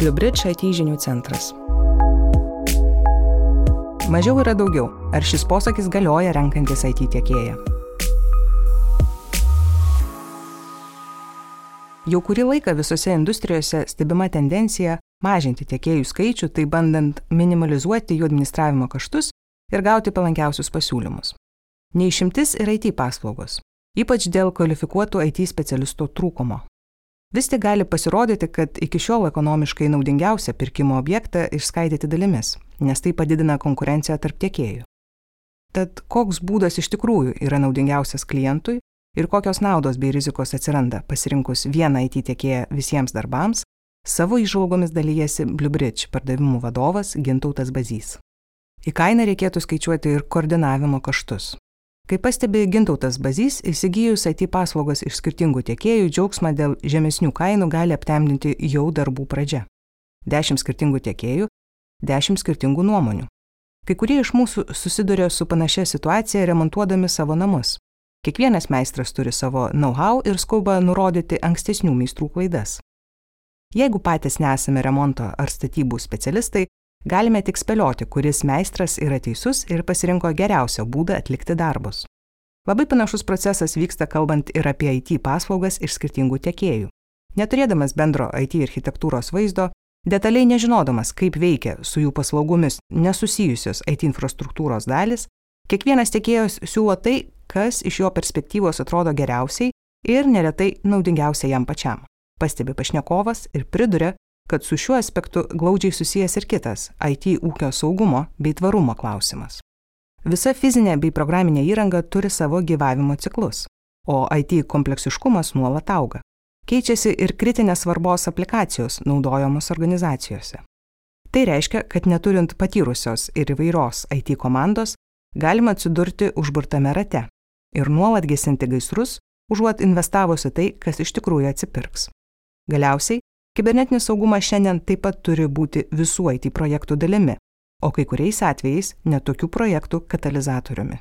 Bliubridge IT žinių centras. Mažiau yra daugiau. Ar šis posakis galioja renkantis IT tiekėją? Jau kurį laiką visose industrijose stebima tendencija mažinti tiekėjų skaičių, tai bandant minimalizuoti jų administravimo kaštus ir gauti palankiausius pasiūlymus. Neišimtis yra IT paslaugos, ypač dėl kvalifikuotų IT specialistų trūkumo. Vis tik gali pasirodyti, kad iki šiol ekonomiškai naudingiausia pirkimo objektą išskaidyti dalimis, nes tai padidina konkurenciją tarp tiekėjų. Tad koks būdas iš tikrųjų yra naudingiausias klientui ir kokios naudos bei rizikos atsiranda pasirinkus vieną IT tiekėją visiems darbams, savo išvalgomis dalyjasi Bluebridge pardavimų vadovas Gintautas Bazys. Į kainą reikėtų skaičiuoti ir koordinavimo kaštus. Kaip pastebi Gintautas Bazys, įsigijus IT paslaugas iš skirtingų tiekėjų, džiaugsmą dėl žemesnių kainų gali aptemdinti jau darbų pradžia. Dešimt skirtingų tiekėjų, dešimt skirtingų nuomonių. Kai kurie iš mūsų susiduria su panašia situacija remontuodami savo namus. Kiekvienas meistras turi savo know-how ir skuba nurodyti ankstesnių meistrų klaidas. Jeigu patys nesame remonto ar statybų specialistai, Galime tik spėlioti, kuris meistras yra teisus ir pasirinko geriausią būdą atlikti darbus. Labai panašus procesas vyksta kalbant ir apie IT paslaugas iš skirtingų tiekėjų. Neturėdamas bendro IT architektūros vaizdo, detaliai nežinodamas, kaip veikia su jų paslaugomis nesusijusios IT infrastruktūros dalis, kiekvienas tiekėjas siūlo tai, kas iš jo perspektyvos atrodo geriausiai ir neretai naudingiausia jam pačiam. Pastebi pašnekovas ir priduria, kad su šiuo aspektu glaudžiai susijęs ir kitas - IT ūkio saugumo bei tvarumo klausimas. Visa fizinė bei programinė įranga turi savo gyvavimo ciklus, o IT kompleksiškumas nuolat auga. Keičiasi ir kritinės svarbos aplikacijos naudojamos organizacijose. Tai reiškia, kad neturint patyrusios ir įvairios IT komandos, galima atsidurti užburtame rate ir nuolat gesinti gaisrus, užuot investavus į tai, kas iš tikrųjų atsipirks. Galiausiai Kibernetinis saugumas šiandien taip pat turi būti visų IT projektų dalimi, o kai kuriais atvejais netokių projektų katalizatoriumi.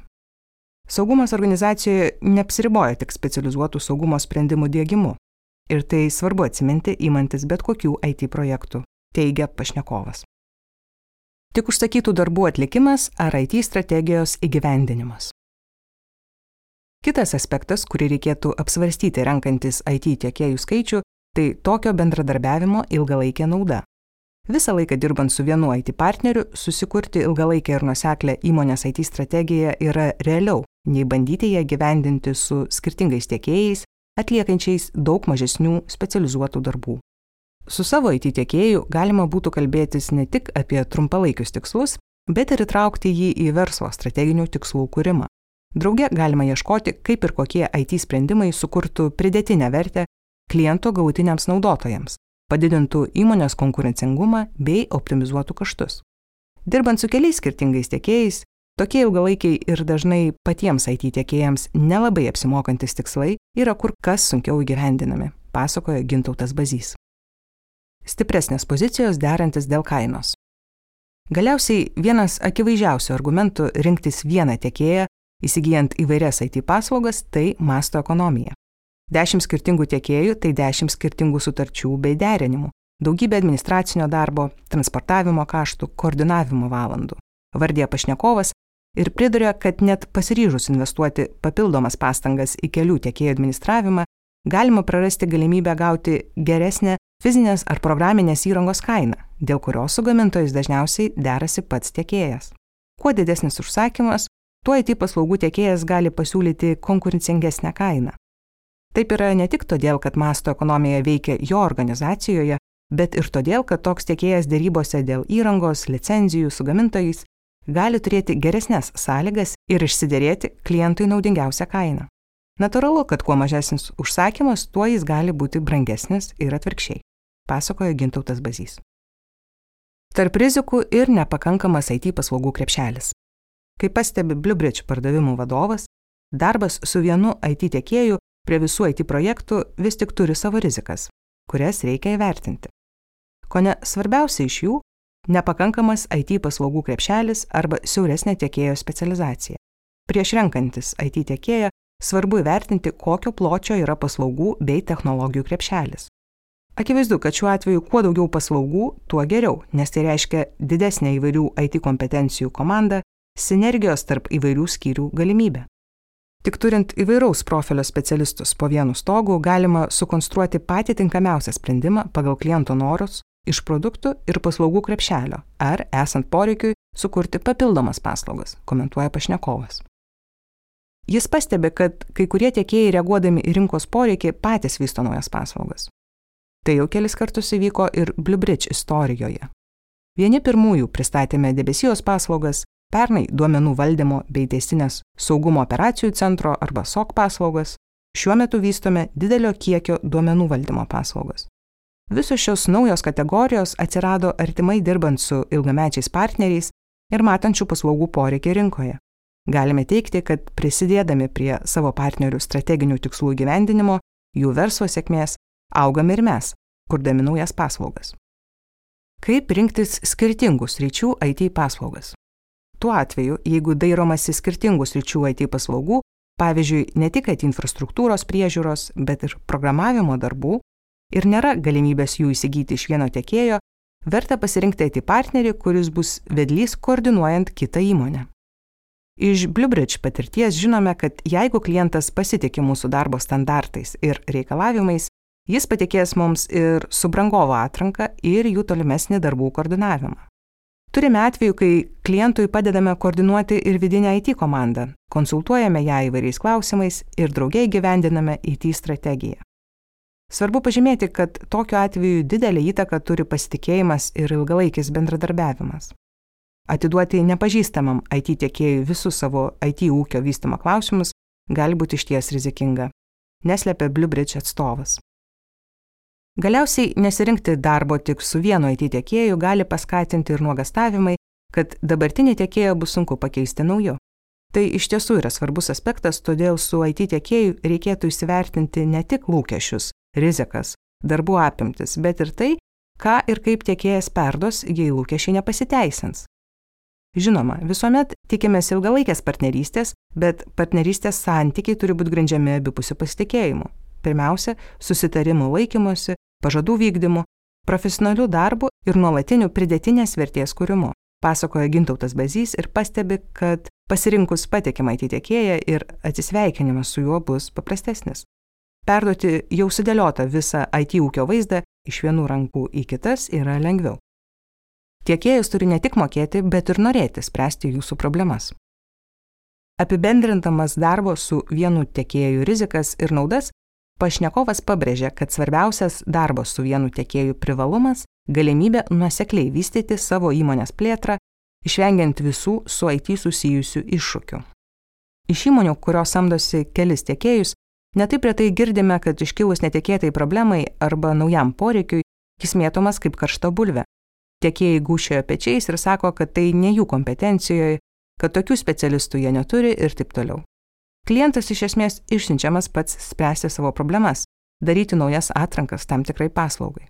Saugumas organizacijoje neapsiriboja tik specializuotų saugumo sprendimų dėgymu. Ir tai svarbu atsiminti įmantis bet kokių IT projektų, teigia pašnekovas. Tik užsakytų darbų atlikimas ar IT strategijos įgyvendinimas. Kitas aspektas, kurį reikėtų apsvarstyti renkantis IT tiekėjų skaičių, Tai tokio bendradarbiavimo ilgalaikė nauda. Visą laiką dirbant su vienu IT partneriu, susikurti ilgalaikę ir nuseklę įmonės IT strategiją yra realiau, nei bandyti ją gyvendinti su skirtingais tiekėjais, atliekančiais daug mažesnių specializuotų darbų. Su savo IT tiekėju galima būtų kalbėtis ne tik apie trumpalaikius tikslus, bet ir įtraukti jį į verslo strateginių tikslų kūrimą. Drauge galima ieškoti, kaip ir kokie IT sprendimai sukurtų pridėtinę vertę kliento galutiniams naudotojams, padidintų įmonės konkurencingumą bei optimizuotų kaštus. Dirbant su keliais skirtingais tiekėjais, tokie ilgalaikiai ir dažnai patiems IT tiekėjams nelabai apsimokantis tikslai yra kur kas sunkiau įgyvendinami, pasakoja Gintautas Bazys. Stipresnės pozicijos derantis dėl kainos. Galiausiai vienas akivaizdžiausių argumentų rinktis vieną tiekėją, įsigijant įvairias IT paslaugas, tai masto ekonomija. Dešimt skirtingų tiekėjų tai dešimt skirtingų sutarčių bei derinimų, daugybė administracinio darbo, transportavimo kaštų, koordinavimo valandų. Vardė pašnekovas ir priduria, kad net pasiryžus investuoti papildomas pastangas į kelių tiekėjų administravimą, galima prarasti galimybę gauti geresnę fizinės ar programinės įrangos kainą, dėl kurios su gamintojais dažniausiai derasi pats tiekėjas. Kuo didesnis užsakymas, tuo IT paslaugų tiekėjas gali pasiūlyti konkurencingesnę kainą. Taip yra ne tik todėl, kad masto ekonomija veikia jo organizacijoje, bet ir todėl, kad toks tiekėjas dėrybose dėl įrangos, licenzijų su gamintojais gali turėti geresnės sąlygas ir išsiderėti klientui naudingiausią kainą. Natūralu, kad kuo mažesnis užsakymas, tuo jis gali būti brangesnis ir atvirkščiai, pasakojo Gintautas Bazys. Tarp rizikų ir nepakankamas IT paslaugų krepšelis. Kaip pastebi Bluebridge pardavimų vadovas, darbas su vienu IT tiekėju prie visų IT projektų vis tik turi savo rizikas, kurias reikia įvertinti. Kone svarbiausia iš jų - nepakankamas IT paslaugų krepšelis arba siauresnė tiekėjo specializacija. Prieš renkantis IT tiekėją svarbu įvertinti, kokio pločio yra paslaugų bei technologijų krepšelis. Akivaizdu, kad šiuo atveju kuo daugiau paslaugų, tuo geriau, nes tai reiškia didesnę įvairių IT kompetencijų komandą, sinergijos tarp įvairių skyrių galimybę. Tik turint įvairaus profilio specialistus po vienu stogu, galima sukonstruoti patį tinkamiausią sprendimą pagal kliento norus iš produktų ir paslaugų krepšelio, ar, esant poreikiui, sukurti papildomas paslaugas, komentuoja pašnekovas. Jis pastebi, kad kai kurie tiekėjai reaguodami į rinkos poreikį patys vysto naujas paslaugas. Tai jau kelis kartus įvyko ir Bluebridge istorijoje. Vieni pirmųjų pristatėme debesijos paslaugas, pernai duomenų valdymo bei teisinės saugumo operacijų centro arba SOC paslaugas, šiuo metu vystome didelio kiekio duomenų valdymo paslaugas. Visos šios naujos kategorijos atsirado artimai dirbant su ilgamečiais partneriais ir matančių paslaugų poreikį rinkoje. Galime teikti, kad prisidėdami prie savo partnerių strateginių tikslų įgyvendinimo, jų verslo sėkmės, augame ir mes, kurdami naujas paslaugas. Kaip rinktis skirtingus ryčių IT paslaugas? Tuo atveju, jeigu dairomasi skirtingus ryčių IT paslaugų, pavyzdžiui, ne tik IT infrastruktūros priežiūros, bet ir programavimo darbų, ir nėra galimybės jų įsigyti iš vieno tiekėjo, verta pasirinkti IT partnerį, kuris bus vedlys koordinuojant kitą įmonę. Iš Bluebridge patirties žinome, kad jeigu klientas pasitikė mūsų darbo standartais ir reikalavimais, Jis patikės mums ir subrangovo atranką ir jų tolimesnį darbų koordinavimą. Turime atveju, kai klientui padedame koordinuoti ir vidinę IT komandą, konsultuojame ją įvairiais klausimais ir draugiai gyvendiname IT strategiją. Svarbu pažymėti, kad tokiu atveju didelį įtaką turi pasitikėjimas ir ilgalaikis bendradarbiavimas. Atiduoti nepažįstamam IT tiekėjui visus savo IT ūkio vystimo klausimus gali būti išties rizikinga, neslėpia Bluebridge atstovas. Galiausiai nesirinkti darbo tik su vienu IT tiekėju gali paskatinti ir nuogastavimai, kad dabartinį tiekėją bus sunku pakeisti nauju. Tai iš tiesų yra svarbus aspektas, todėl su IT tiekėju reikėtų įsivertinti ne tik lūkesčius, rizikas, darbų apimtis, bet ir tai, ką ir kaip tiekėjas perdos, jei lūkesčiai nepasiteisins. Žinoma, visuomet tikimės ilgalaikės partnerystės, bet partnerystės santykiai turi būti grindžiami abipusių pasitikėjimų. Pirmiausia, susitarimų laikymosi, pažadų vykdymu, profesionaliu darbu ir nuolatiniu pridėtinės vertės kūrimu. Pasakoja Gintautas Bazys ir pastebi, kad pasirinkus patikimą įtiekėją ir atsisveikinimas su juo bus paprastesnis. Perduoti jau sudėliotą visą IT ūkio vaizdą iš vienų rankų į kitas yra lengviau. Tiekėjas turi ne tik mokėti, bet ir norėti spręsti jūsų problemas. Apibendrintamas darbo su vienu tiekėju rizikas ir naudas, Pašnekovas pabrėžė, kad svarbiausias darbo su vienu tiekėju privalumas - galimybė nuosekliai vystyti savo įmonės plėtrą, išvengiant visų su IT susijusių iššūkių. Iš įmonių, kurios samdosi kelis tiekėjus, netaip retai girdime, kad iškilus netikėtai problemai arba naujam poreikiui, jis mėtomas kaip karšta bulvė. Tiekėjai gūšiojo pečiais ir sako, kad tai ne jų kompetencijoje, kad tokių specialistų jie neturi ir taip toliau. Klientas iš esmės išsiunčiamas pats spręsti savo problemas, daryti naujas atrankas tam tikrai paslaugai.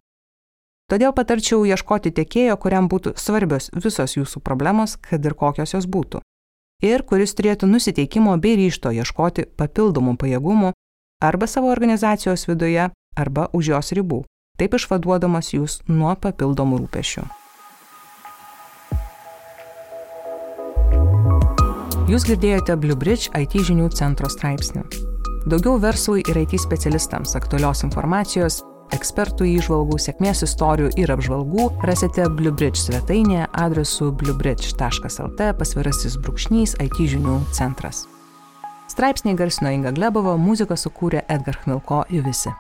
Todėl patarčiau ieškoti tiekėjo, kuriam būtų svarbios visos jūsų problemos, kad ir kokios jos būtų. Ir kuris turėtų nusiteikimo bei ryšto ieškoti papildomų pajėgumų arba savo organizacijos viduje, arba už jos ribų, taip išvaduodamas jūs nuo papildomų rūpešių. Jūs girdėjote Bluebridge IT žinių centro straipsnį. Daugiau verslui ir IT specialistams aktualios informacijos, ekspertų įžvalgų, sėkmės istorijų ir apžvalgų rasite Bluebridge svetainėje adresu bluebridge.lt pasvirasis brūkšnys IT žinių centras. Straipsnį garsino Inga Glebovo, muziką sukūrė Edgar Hmilko Juvisi.